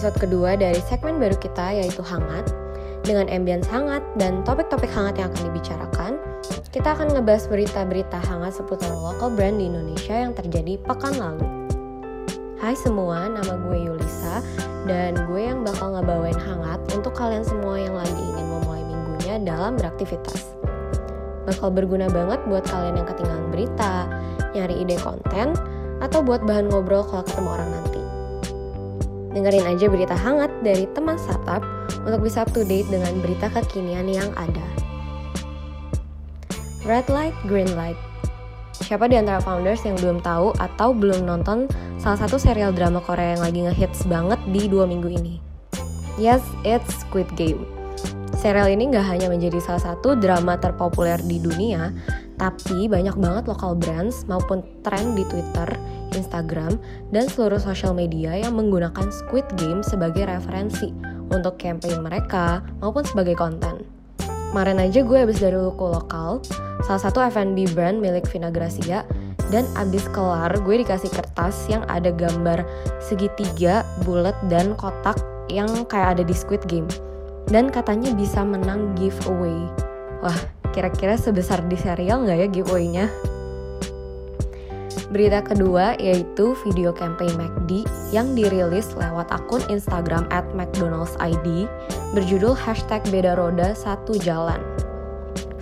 episode kedua dari segmen baru kita yaitu Hangat. Dengan ambience hangat dan topik-topik hangat yang akan dibicarakan, kita akan ngebahas berita-berita hangat seputar local brand di Indonesia yang terjadi pekan lalu. Hai semua, nama gue Yulisa dan gue yang bakal ngebawain hangat untuk kalian semua yang lagi ingin memulai minggunya dalam beraktivitas. Bakal berguna banget buat kalian yang ketinggalan berita, nyari ide konten, atau buat bahan ngobrol kalau ketemu orang nanti. Dengerin aja berita hangat dari teman startup untuk bisa up to date dengan berita kekinian yang ada. Red light, green light. Siapa di antara founders yang belum tahu atau belum nonton salah satu serial drama Korea yang lagi ngehits banget di dua minggu ini? Yes, it's Squid Game. Serial ini gak hanya menjadi salah satu drama terpopuler di dunia, tapi banyak banget lokal brands maupun tren di Twitter, Instagram, dan seluruh sosial media yang menggunakan Squid Game sebagai referensi untuk campaign mereka maupun sebagai konten. Kemarin aja gue habis dari Luko Lokal, salah satu F&B brand milik Vina Gracia, dan abis kelar gue dikasih kertas yang ada gambar segitiga, bulat, dan kotak yang kayak ada di Squid Game. Dan katanya bisa menang giveaway. Wah, Kira-kira sebesar di serial nggak ya giveaway-nya? Berita kedua yaitu video campaign McD yang dirilis lewat akun Instagram at McDonald's ID berjudul hashtag beda roda satu jalan.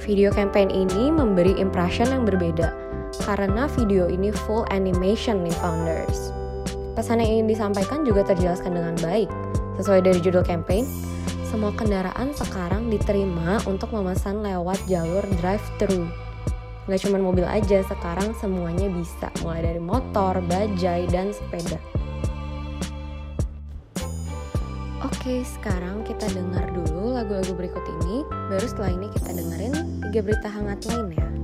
Video campaign ini memberi impression yang berbeda karena video ini full animation nih founders. Pesan yang ingin disampaikan juga terjelaskan dengan baik. Sesuai dari judul campaign, semua kendaraan sekarang diterima untuk memesan lewat jalur drive-thru. Nggak cuma mobil aja, sekarang semuanya bisa, mulai dari motor, bajai, dan sepeda. Oke, sekarang kita dengar dulu lagu-lagu berikut ini, baru setelah ini kita dengerin tiga berita hangat lainnya.